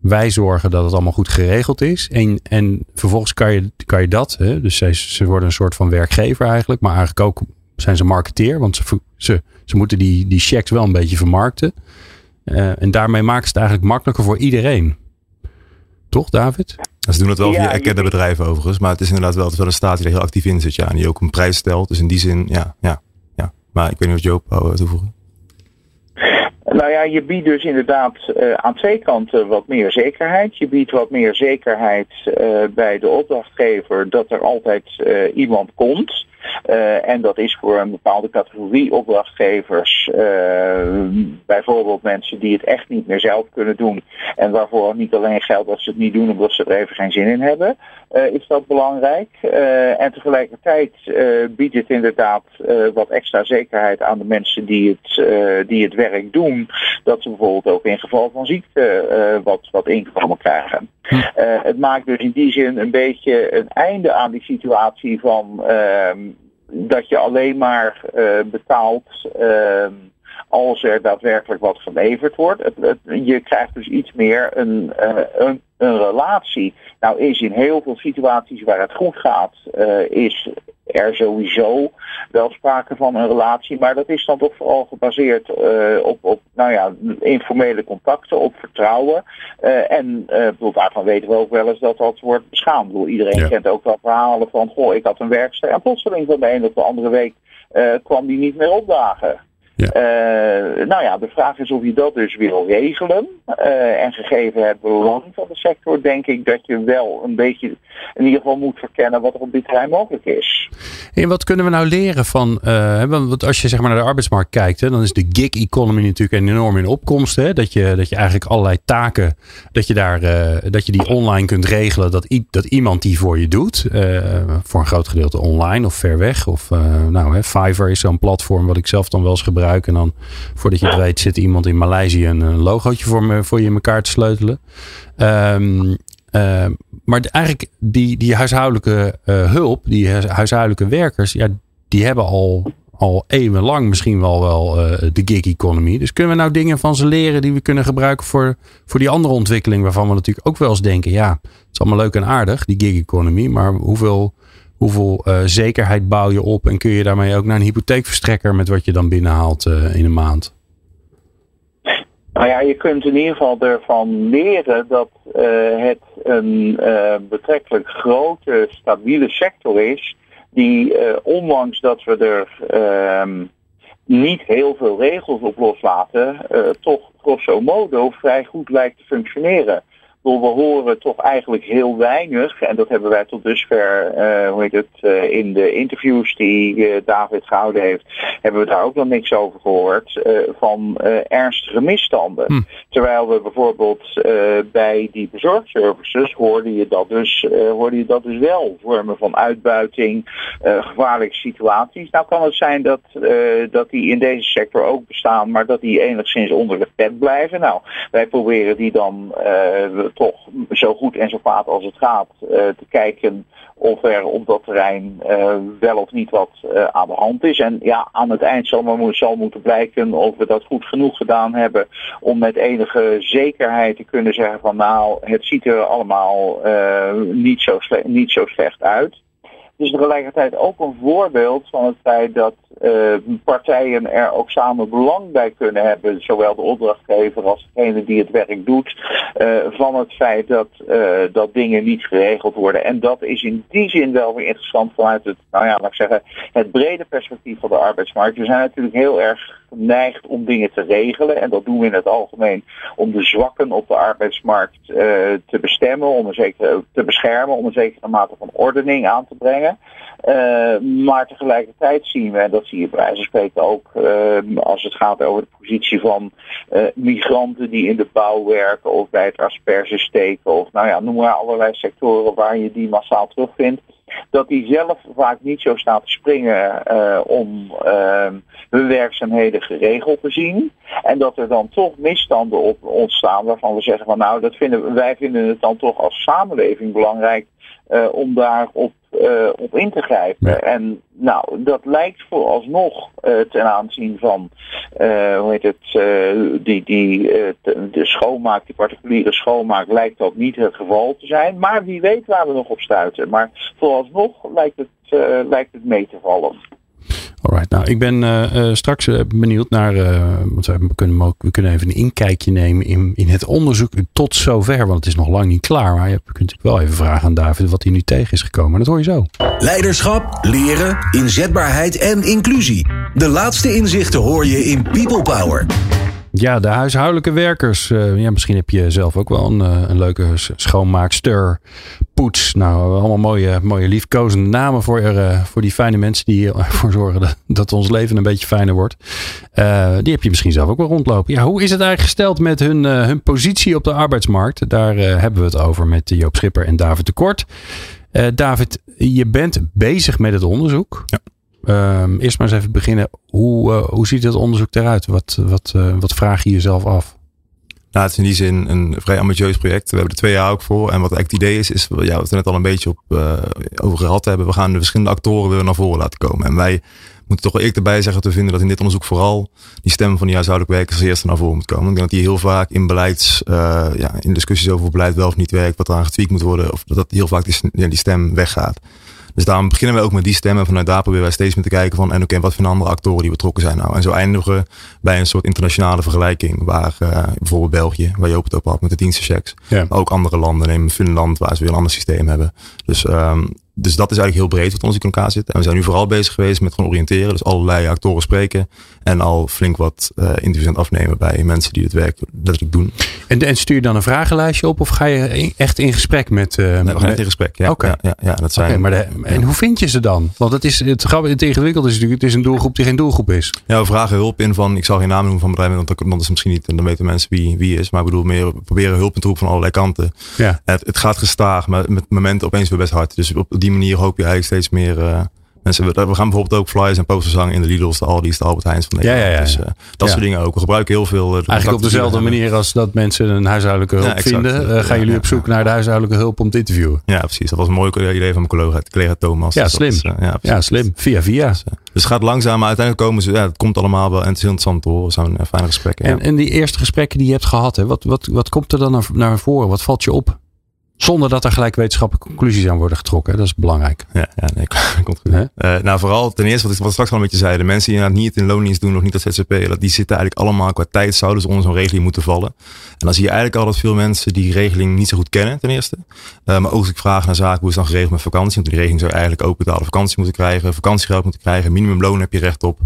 Wij zorgen dat het allemaal goed geregeld is. En, en vervolgens kan je, kan je dat. Hè, dus ze, ze worden een soort van werkgever eigenlijk. Maar eigenlijk ook zijn ze marketeer. Want ze, ze, ze moeten die, die checks wel een beetje vermarkten. Uh, en daarmee maken ze het eigenlijk makkelijker voor iedereen. Toch, David? Ze doen het wel via erkende bedrijven overigens. Maar het is inderdaad wel, het is wel een staat die er heel actief in zit. Ja, en die ook een prijs stelt. Dus in die zin, ja, ja, ja. Maar ik weet niet wat Joop wou toevoegen. Nou ja, je biedt dus inderdaad uh, aan twee kanten wat meer zekerheid. Je biedt wat meer zekerheid uh, bij de opdrachtgever dat er altijd uh, iemand komt. Uh, en dat is voor een bepaalde categorie opdrachtgevers, uh, bijvoorbeeld mensen die het echt niet meer zelf kunnen doen en waarvoor niet alleen geldt dat ze het niet doen omdat ze er even geen zin in hebben, uh, is dat belangrijk. en tegelijkertijd biedt het inderdaad wat extra zekerheid aan de mensen die het, die het werk doen, dat ze bijvoorbeeld ook in geval van ziekte wat, wat inkomen krijgen. Uh, het maakt dus in die zin een beetje een einde aan die situatie van uh, dat je alleen maar uh, betaalt ehm, als er daadwerkelijk wat geleverd wordt. Je krijgt dus iets meer een, uh, een, een, relatie. Nou is in heel veel situaties waar het goed gaat, uh, is er sowieso wel sprake van een relatie, maar dat is dan toch vooral gebaseerd uh, op, op nou ja, informele contacten, op vertrouwen. Uh, en uh, daarvan weten we ook wel eens dat dat wordt beschaamd. Bedoel, iedereen ja. kent ook wel verhalen van, goh, ik had een werkster en plotseling van de een op de andere week kwam die niet meer opdagen. Nou ja, de vraag is of je dat dus wil regelen. en gegeven het belang van de sector, denk ik dat je wel een beetje in ieder geval moet verkennen wat er op dit terrein mogelijk is. En wat kunnen we nou leren van, want als je zeg maar naar de arbeidsmarkt kijkt, hè, dan is de gig economy natuurlijk enorm in opkomst. Hè? Dat, je, dat je eigenlijk allerlei taken, dat je, daar, dat je die online kunt regelen, dat, dat iemand die voor je doet. voor een groot gedeelte online of ver weg. Of nou, hè, Fiverr is zo'n platform wat ik zelf dan wel eens gebruik. En dan voordat je het weet zit iemand in Maleisië een, een logootje voor, me, voor je in elkaar te sleutelen. Um, uh, maar eigenlijk die, die huishoudelijke uh, hulp, die huishoudelijke werkers, ja, die hebben al, al eeuwenlang misschien wel, wel uh, de gig economy. Dus kunnen we nou dingen van ze leren die we kunnen gebruiken voor, voor die andere ontwikkeling, waarvan we natuurlijk ook wel eens denken, ja, het is allemaal leuk en aardig, die gig economy, maar hoeveel hoeveel uh, zekerheid bouw je op en kun je daarmee ook naar een hypotheekverstrekker met wat je dan binnenhaalt uh, in een maand? Nou ja, je kunt in ieder geval ervan leren dat uh, het een betrekkelijk grote, stabiele sector is, die ondanks dat we er ehm, niet heel veel regels op loslaten, toch grosso modo vrij goed lijkt te functioneren we horen toch eigenlijk heel weinig, en dat hebben wij tot dusver, uh, hoe heet het, uh, in de interviews die uh, David gehouden heeft, hebben we daar ook nog niks over gehoord, van ernstige misstanden. Hm. Terwijl we bijvoorbeeld bij die bezorgservices hoorde je dat dus, hoorde je dat dus wel, vormen van uitbuiting, gevaarlijke situaties. Nou kan het zijn dat, dat die in deze sector ook bestaan, maar dat die enigszins onder de pet blijven. Nou, wij proberen die dan toch zo goed en zo vaak als het gaat uh, te kijken of er op dat terrein uh, wel of niet wat uh, aan de hand is. En ja, aan het eind zal, maar, zal moeten blijken of we dat goed genoeg gedaan hebben om met enige zekerheid te kunnen zeggen van nou, het ziet er allemaal niet, zo niet zo slecht uit. Is tegelijkertijd ook een voorbeeld van het feit dat uh, partijen er ook samen belang bij kunnen hebben, zowel de opdrachtgever als degene die het werk doet, uh, van het feit dat, uh, dat dingen niet geregeld worden. En dat is in die zin wel weer interessant vanuit het, nou ja, laat ik zeggen, het brede perspectief van de arbeidsmarkt. We zijn natuurlijk heel erg geneigd om dingen te regelen. En dat doen we in het algemeen om de zwakken op de arbeidsmarkt uh, te bestemmen, om een te beschermen, om een zekere mate van ordening aan te brengen. Uh, maar tegelijkertijd zien we, en dat zie je bij wijze van spreken ook uh, als het gaat over de positie van migranten die in de bouw werken of bij het asperges steken of nou ja, noem maar allerlei sectoren waar je die massaal terugvindt dat die zelf vaak niet zo staat te springen uh, om uh, hun werkzaamheden geregeld te zien. En dat er dan toch misstanden op ontstaan waarvan we zeggen van nou, dat vinden, wij vinden het dan toch als samenleving belangrijk uh, om daarop uh, op in te grijpen. En nou, dat lijkt vooralsnog uh, ten aanzien van uh, hoe heet het, die, die, de schoonmaak, die particuliere schoonmaak, lijkt dat niet het geval te zijn. Maar wie weet waar we nog op stuiten. Maar vooralsnog lijkt het, lijkt het mee te vallen. Alright, nou ik ben uh, straks uh, benieuwd naar, want we kunnen, we kunnen even een inkijkje nemen in, in het onderzoek tot zover, want het is nog lang niet klaar. Maar je kunt natuurlijk wel even vragen aan David wat hij nu tegen is gekomen. Dat hoor je zo. Leiderschap, leren, inzetbaarheid en inclusie. De laatste inzichten hoor je in People Power. Ja, de huishoudelijke werkers. Uh, ja, misschien heb je zelf ook wel een, uh, een leuke schoonmaakster, poets. Nou, allemaal mooie, mooie liefkozende namen voor, uh, voor die fijne mensen die ervoor zorgen dat, dat ons leven een beetje fijner wordt. die heb je misschien zelf ook wel rondlopen. Ja, hoe is het eigenlijk gesteld met hun, hun positie op de arbeidsmarkt? Daar hebben we het over met Joop Schipper en David de Kort. David, je bent bezig met het onderzoek. Ja. Um, eerst maar eens even beginnen. Hoe, uh, hoe ziet het onderzoek eruit? Wat, wat, uh, wat vraag je jezelf af? Nou, het is in die zin een vrij ambitieus project. We hebben er twee jaar ook voor. En wat eigenlijk het idee is, is ja, we net al een beetje op, uh, over gehad hebben. We gaan de verschillende actoren weer naar voren laten komen. En wij moeten toch wel eerlijk erbij zeggen te vinden dat in dit onderzoek vooral die stem van die huishoudelijk werkers als eerste naar voren moet komen. Ik denk dat die heel vaak in beleids, ja, in discussies over beleid wel of niet werkt, wat eraan getweakt moet worden, of dat, dat heel vaak die stem weggaat. Dus daarom beginnen we ook met die stemmen. Vanuit daar proberen wij steeds meer te kijken van en oké, wat voor andere actoren die betrokken zijn nou. En zo eindigen we bij een soort internationale vergelijking. Waar uh, bijvoorbeeld België, waar je ook het op had met de dienstenchecks. Ja. Maar ook andere landen, neem Finland, waar ze weer een ander systeem hebben. Dus um, dus dat is eigenlijk heel breed wat ons in elkaar zit. En we zijn nu vooral bezig geweest met gewoon oriënteren. Dus allerlei actoren spreken. En al flink wat uh, interviews aan het afnemen bij mensen die het werk letterlijk doen. En, en stuur je dan een vragenlijstje op? Of ga je echt in gesprek met... Uh, nee, we gaan echt in gesprek. Ja, Oké. ja, ja, ja, dat zijn, okay, maar de, en hoe vind je ze dan? Want het, is, het, het ingewikkeld is natuurlijk, het is een doelgroep die geen doelgroep is. Ja, we vragen hulp in van, ik zal geen naam noemen van bedrijven, want dat is misschien niet, en dan weten mensen wie, wie is. Maar ik bedoel meer, we proberen hulp in te roepen van allerlei kanten. Ja. Het, het gaat gestaag, maar met momenten opeens weer best hard. Dus op die manier hoop je eigenlijk steeds meer uh, mensen. We, we, gaan bijvoorbeeld ook flyers en posters hangen in de Lidl's, de Aldi's, de Albert Heijns van Nederland. Ja, ja, ja. Dus uh, dat soort dingen ook. We gebruiken heel veel. Uh, Eigenlijk op dezelfde manier als dat mensen een huishoudelijke hulp exact, vinden. gaan jullie op zoek naar de huishoudelijke hulp om te interviewen? Ja, precies. Dat was een mooi idee van mijn collega, collega Thomas. Ja, dus slim. Is, ja, ja, slim. Via via. Dus, dus het gaat langzaam, maar uiteindelijk komen ze. Ja, het komt allemaal wel en het is interessant hoor. We zijn fijne gesprekken. En, en die eerste gesprekken die je hebt gehad, hè, wat, wat, wat komt er dan naar, naar voren? Wat valt je op? Zonder dat er gelijk wetenschappelijke conclusies aan worden getrokken. Dat is belangrijk. Ja, ja nee, komt goed. Uh, nou, vooral ten eerste wat ik wat straks al een beetje zei. De mensen die niet in loondienst doen, nog niet als ZZP. Die zitten eigenlijk allemaal qua tijd zouden ze onder zo'n regeling moeten vallen. En dan zie je eigenlijk al dat veel mensen die regeling niet zo goed kennen ten eerste. Uh, maar ook als ik vraag naar zaken, hoe is het dan geregeld met vakantie? Want die regeling zou eigenlijk ook betaalde vakantie moeten krijgen. Vakantiegeld moeten krijgen. Minimumloon heb je recht op.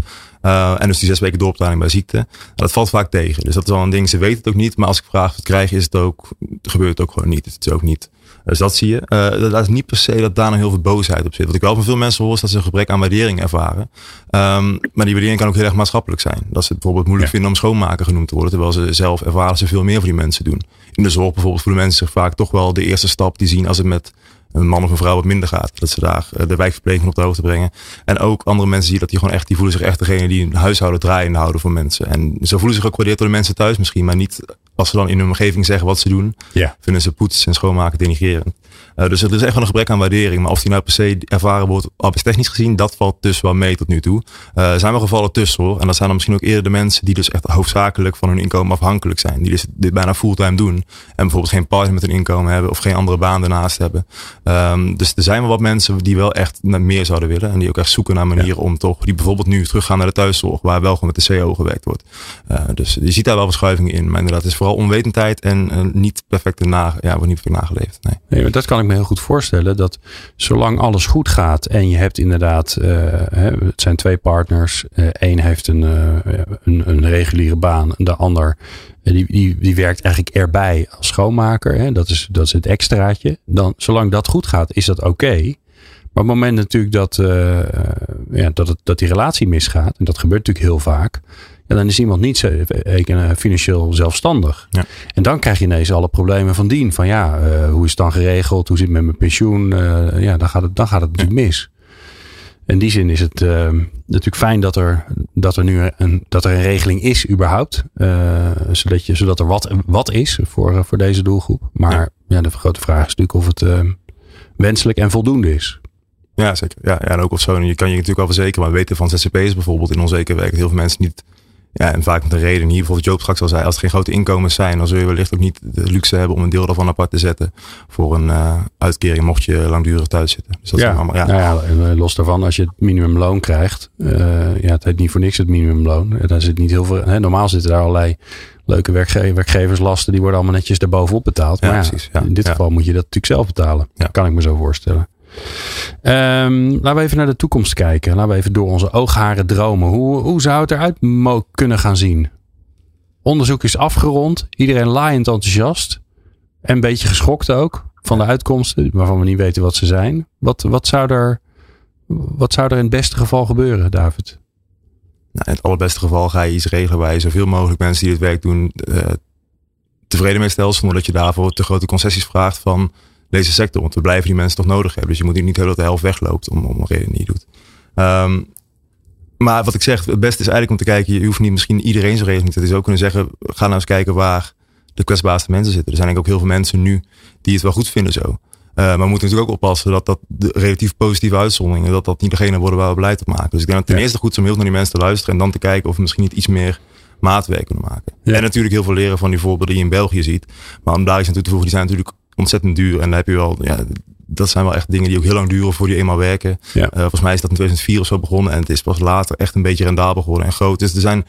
Uh, en dus die zes weken doorbetaling bij ziekte. Nou, dat valt vaak tegen. Dus dat is wel een ding. Ze weten het ook niet. Maar als ik vraag of het krijgen, is het ook, gebeurt het ook gewoon niet. Het is ook niet. Dus dat zie je. Uh, dat is niet per se dat daar nog heel veel boosheid op zit. Wat ik wel van veel mensen hoor is dat ze een gebrek aan waardering ervaren. Um, maar die waardering kan ook heel erg maatschappelijk zijn. Dat ze het bijvoorbeeld moeilijk ja. vinden om schoonmaker genoemd te worden. Terwijl ze zelf ervaren ze veel meer voor die mensen doen. In de zorg bijvoorbeeld voelen mensen zich vaak toch wel de eerste stap die zien als het met een man of een vrouw wat minder gaat. Dat ze daar de wijkverpleging op de hoogte brengen. En ook andere mensen zien dat die gewoon echt, die voelen zich echt degene die een huishouden draaiende houden voor mensen. En ze voelen zich ook door de mensen thuis misschien, maar niet als ze dan in hun omgeving zeggen wat ze doen. Ja. Vinden ze poets en schoonmaken denigrerend. Uh, dus er is echt wel een gebrek aan waardering. Maar of die nou per se ervaren wordt, arbeidstechnisch gezien, dat valt dus wel mee tot nu toe. Uh, er zijn wel gevallen tussen hoor. En dat zijn dan misschien ook eerder de mensen die dus echt hoofdzakelijk van hun inkomen afhankelijk zijn. Die dus dit bijna fulltime doen. En bijvoorbeeld geen partner met hun inkomen hebben of geen andere baan daarnaast hebben. Um, dus er zijn wel wat mensen die wel echt meer zouden willen. En die ook echt zoeken naar manieren ja. om toch, die bijvoorbeeld nu teruggaan naar de thuiszorg, waar wel gewoon met de CO gewerkt wordt. Uh, dus je ziet daar wel verschuivingen in. Maar inderdaad, het is vooral onwetendheid en niet perfecte na, ja, wordt niet perfect nageleefd. Nee. dat kan ik me heel goed voorstellen. Dat zolang alles goed gaat en je hebt inderdaad, hè, het zijn twee partners. Eén heeft een, een, een reguliere baan, de ander die, die, die werkt eigenlijk erbij als schoonmaker. Hè? Dat, is, dat is het extraatje. Dan, zolang dat goed gaat, is dat oké. Maar het moment natuurlijk dat, ja, dat, het, dat die relatie misgaat, en dat gebeurt natuurlijk heel vaak, ja, dan is iemand niet zo, financieel zelfstandig. Ja. En dan krijg je ineens alle problemen van dien. Van ja, uh, hoe is het dan geregeld? Hoe zit het met mijn pensioen? Uh, ja, dan gaat het, dan gaat het natuurlijk ja. mis. In die zin is het uh, natuurlijk fijn dat er, dat er nu een, dat er een regeling is, überhaupt. Zodat, je, zodat er wat, wat is voor, voor deze doelgroep. Maar ja. de grote vraag is natuurlijk of het wenselijk en voldoende is. Ja, zeker. Ja, ja, en ook of zo. En je kan je natuurlijk wel verzekeren. Maar we weten van ZZP'ers bijvoorbeeld in onzeker werk. Heel veel mensen niet. Ja, en vaak met een reden. Hier bijvoorbeeld Joop straks al zei. Als er geen grote inkomens zijn. Dan zul je wellicht ook niet de luxe hebben om een deel daarvan apart te zetten. Voor een uh, uitkering mocht je langdurig thuis zitten. Dus dat ja, is allemaal, ja. Nou ja, los daarvan. Als je het minimumloon krijgt. Uh, ja, het heet niet voor niks het minimumloon. Daar zit niet heel veel. Hè, normaal zitten daar allerlei leuke werkge werkgeverslasten. Die worden allemaal netjes erbovenop betaald. Ja, maar ja, precies, ja. in dit geval moet je dat natuurlijk zelf betalen. Ja. Kan ik me zo voorstellen. Ehm, laten we even naar de toekomst kijken. Laten we even door onze oogharen dromen. Hoe, hoe zou het eruit kunnen gaan zien? Onderzoek is afgerond. Iedereen laaiend enthousiast. En een beetje geschokt ook van de uitkomsten. Waarvan we niet weten wat ze zijn. Wat, wat, zou, er, wat zou er in het beste geval gebeuren, David? Nou, in het allerbeste geval ga je iets regelen waar je zoveel mogelijk mensen die dit werk doen uh, tevreden mee stelt. Zonder dat je daarvoor te grote concessies vraagt van deze sector. Want we blijven die mensen toch nodig hebben. Dus je moet niet heel dat de helft wegloopt om, om een reden die je doet. Um, maar wat ik zeg, het beste is eigenlijk om te kijken. Je hoeft niet misschien iedereen zijn regeling te. Het is ook kunnen zeggen, ga nou eens kijken waar de kwetsbaarste mensen zitten. Er zijn eigenlijk ook heel veel mensen nu die het wel goed vinden zo. Uh, maar we moeten natuurlijk ook oppassen dat dat de relatief positieve uitzonderingen, dat dat niet degene worden waar we beleid op maken. Dus ik denk dat het ten eerste goed is om heel naar die mensen te luisteren en dan te kijken of we misschien niet iets meer maatwerk kunnen maken. Ja. En natuurlijk heel veel leren van die voorbeelden die je in België ziet. Maar om daar iets aan toe te voegen, die zijn natuurlijk ontzettend duur. En daar heb je wel, ja, dat zijn wel echt dingen die ook heel lang duren voor die eenmaal werken. Ja. volgens mij is dat in 2004 of zo begonnen en het is pas later echt een beetje rendabel geworden en groot. Dus er zijn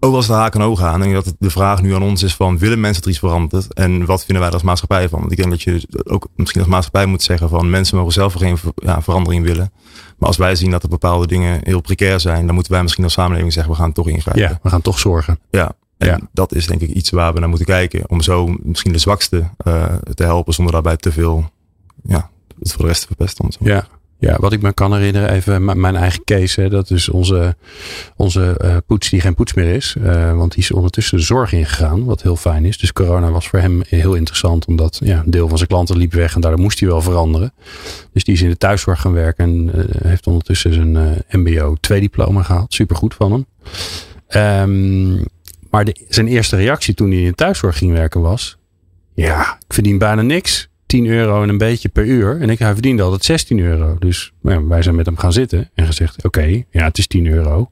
ook wel eens de haken en ogen aan. En dat de vraag nu aan ons is van, willen mensen er iets verandert? En wat vinden wij er als maatschappij van? Want ik denk dat je ook misschien als maatschappij moet zeggen van, mensen mogen zelf geen ja, verandering willen. Maar als wij zien dat er bepaalde dingen heel precair zijn, dan moeten wij misschien als samenleving zeggen, we gaan toch ingrijpen. Ja, we gaan toch zorgen. Ja, en ja. dat is denk ik iets waar we naar moeten kijken. Om zo misschien de zwakste uh, te helpen zonder daarbij te veel ja, het voor de rest te verpesten. Ja, ja, wat ik me kan herinneren, even mijn eigen case. Hè, dat is onze, onze uh, poets die geen poets meer is. Uh, want die is ondertussen de zorg ingegaan, wat heel fijn is. Dus corona was voor hem heel interessant. Omdat ja, een deel van zijn klanten liep weg en daardoor moest hij wel veranderen. Dus die is in de thuiszorg gaan werken en heeft ondertussen zijn mbo 2 diploma gehaald. Supergoed van hem. Um, maar de, zijn eerste reactie toen hij in thuiszorg ging werken was... Ja, ik verdien bijna niks. 10 euro en een beetje per uur. En ik, hij verdiende altijd 16 euro. Dus nou, wij zijn met hem gaan zitten en gezegd: Oké, ja, het is 10 euro.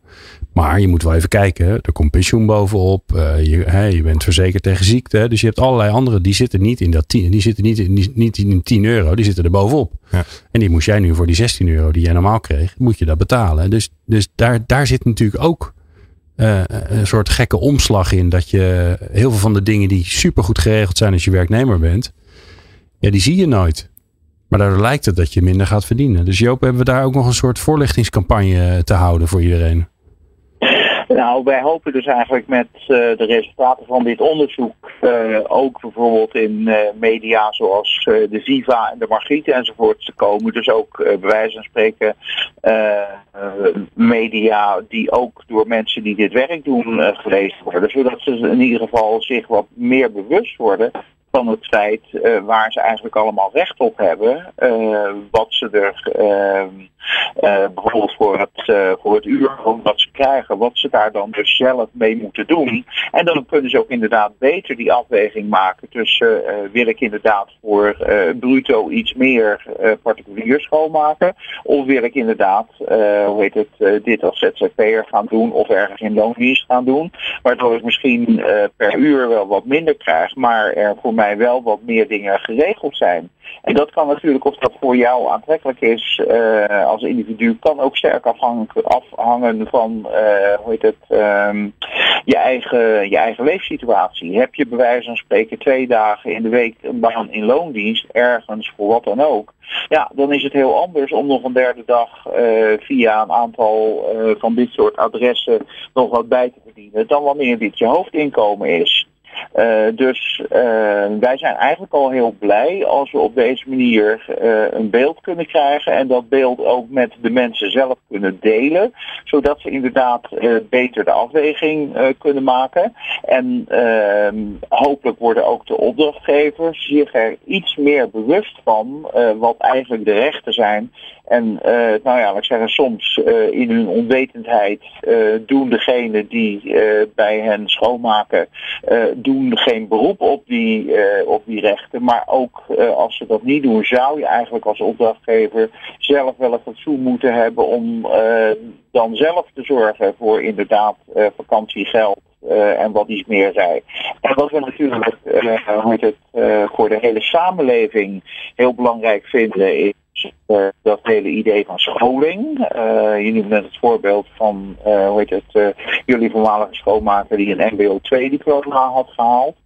Maar je moet wel even kijken. Er komt pensioen bovenop. Uh, je, hey, je bent verzekerd tegen ziekte. Dus je hebt allerlei andere. Die zitten niet in dat 10. Die zitten niet in, niet in 10 euro. Die zitten er bovenop. Ja. En die moest jij nu voor die 16 euro die jij normaal kreeg. Moet je dat betalen. Dus, dus daar, daar zit natuurlijk ook uh, een soort gekke omslag in. Dat je heel veel van de dingen die supergoed geregeld zijn als je werknemer bent ja, die zie je nooit. Maar daardoor lijkt het dat je minder gaat verdienen. Dus Joop, hebben we daar ook nog een soort voorlichtingscampagne te houden voor iedereen? Nou, wij hopen dus eigenlijk met uh, de resultaten van dit onderzoek, uh, ook bijvoorbeeld in uh, media zoals de Viva en de Margriet enzovoort te komen. Dus ook bij wijze van spreken media die ook door mensen die dit werk doen gelezen worden. Zodat ze in ieder geval zich wat meer bewust worden van het feit waar ze eigenlijk allemaal recht op hebben. Wat ze er uh, bijvoorbeeld voor het, voor het uur wat ze krijgen, wat ze daar dan dus zelf mee moeten doen. En dan kunnen ze ook inderdaad beter die afweging maken tussen wil ik inderdaad voor bruto iets meer particulier schoonmaken. Of wil ik inderdaad, hoe heet het, dit als ZZP'er gaan doen of ergens in loondienst gaan doen. Waardoor ik misschien per uur wel wat minder krijg, maar er voor mij wel wat meer dingen geregeld zijn. En dat kan natuurlijk, of dat voor jou aantrekkelijk is uh, als individu, kan ook sterk afhangen, van uh, hoe heet het, um, je, eigen, je eigen leefsituatie. Heb je bij wijze van spreken twee dagen in de week een baan in loondienst, ergens voor wat dan ook. Ja, dan is het heel anders om nog een derde dag uh, via een aantal van dit soort adressen nog wat bij te verdienen dan wanneer dit je hoofdinkomen is. Uh, dus uh, wij zijn eigenlijk al heel blij als we op deze manier uh, een beeld kunnen krijgen en dat beeld ook met de mensen zelf kunnen delen, zodat ze inderdaad beter de afweging kunnen maken. En ehm, hopelijk worden ook de opdrachtgevers zich er iets meer bewust van wat eigenlijk de rechten zijn en nou ja, ik zeggen, soms in hun onwetendheid doen degenen die bij hen schoonmaken, doen geen beroep op die, op die rechten. Maar ook als ze dat niet doen, zou je eigenlijk als opdrachtgever zelf wel een fatsoen moeten hebben om dan zelf te zorgen voor inderdaad vakantiegeld. En wat iets meer zij. En wat we natuurlijk het, voor de hele samenleving heel belangrijk vinden is uh, dat hele idee van scholing. Uh, je noemt net het voorbeeld van uh, hoe heet het, jullie voormalige schoonmaker die een MBO 2 diploma had gehaald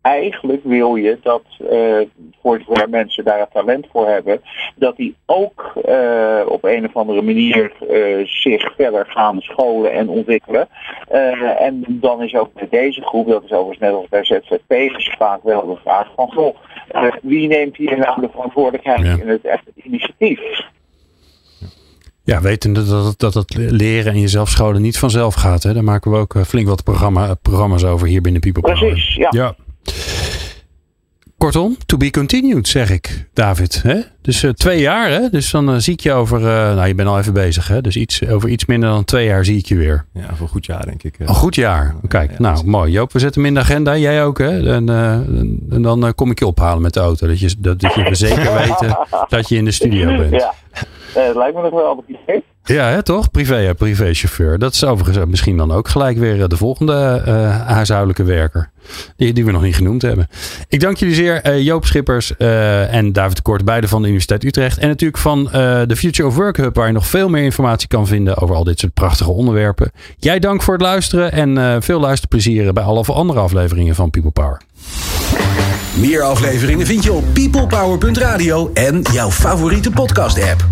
eigenlijk wil je dat uh, voor zover mensen daar het talent voor hebben, dat die ook uh, op een of andere manier uh, zich verder gaan scholen en ontwikkelen. en dan is ook bij deze groep, dat is overigens net als bij ZZP'ers vaak wel de vraag van goh, wie neemt hier nou de verantwoordelijkheid ja. in het, het initiatief? Ja, wetende dat het, dat het leren en jezelf scholen niet vanzelf gaat. Hè? Daar maken we ook flink wat programma, programma's over hier binnen People Power. Precies, ja. ja. Kortom, to be continued, zeg ik, David. Hè? Dus uh, twee jaar, hè? Dus dan uh, zie ik je over. Uh, nou, je bent al even bezem, hè? Dus iets, over iets minder dan twee jaar zie ik je weer. Ja, voor een goed jaar, denk ik. Een goed jaar. Kijk, ja, nou, mooi. Joop, we zetten hem in de agenda. Jij ook, hè? En, en dan kom ik je ophalen met de auto. Dat je, dat, dat je zeker weten dat je in de studio bent. Ja, dat lijkt me nog wel op idee. Ja, hè, toch? Privé, privéchauffeur. Dat is overigens misschien dan ook gelijk weer de volgende uh, huishoudelijke werker. Die, die we nog niet genoemd hebben. Ik dank jullie zeer, uh, Joop Schippers uh, en David de Kort, beide van de Universiteit Utrecht. En natuurlijk van de Future of Work Hub, waar je nog veel meer informatie kan vinden over al dit soort prachtige onderwerpen. Jij dank voor het luisteren en veel luisterplezier bij alle andere afleveringen van People Power. Meer afleveringen vind je op peoplepower.radio en jouw favoriete podcast-app.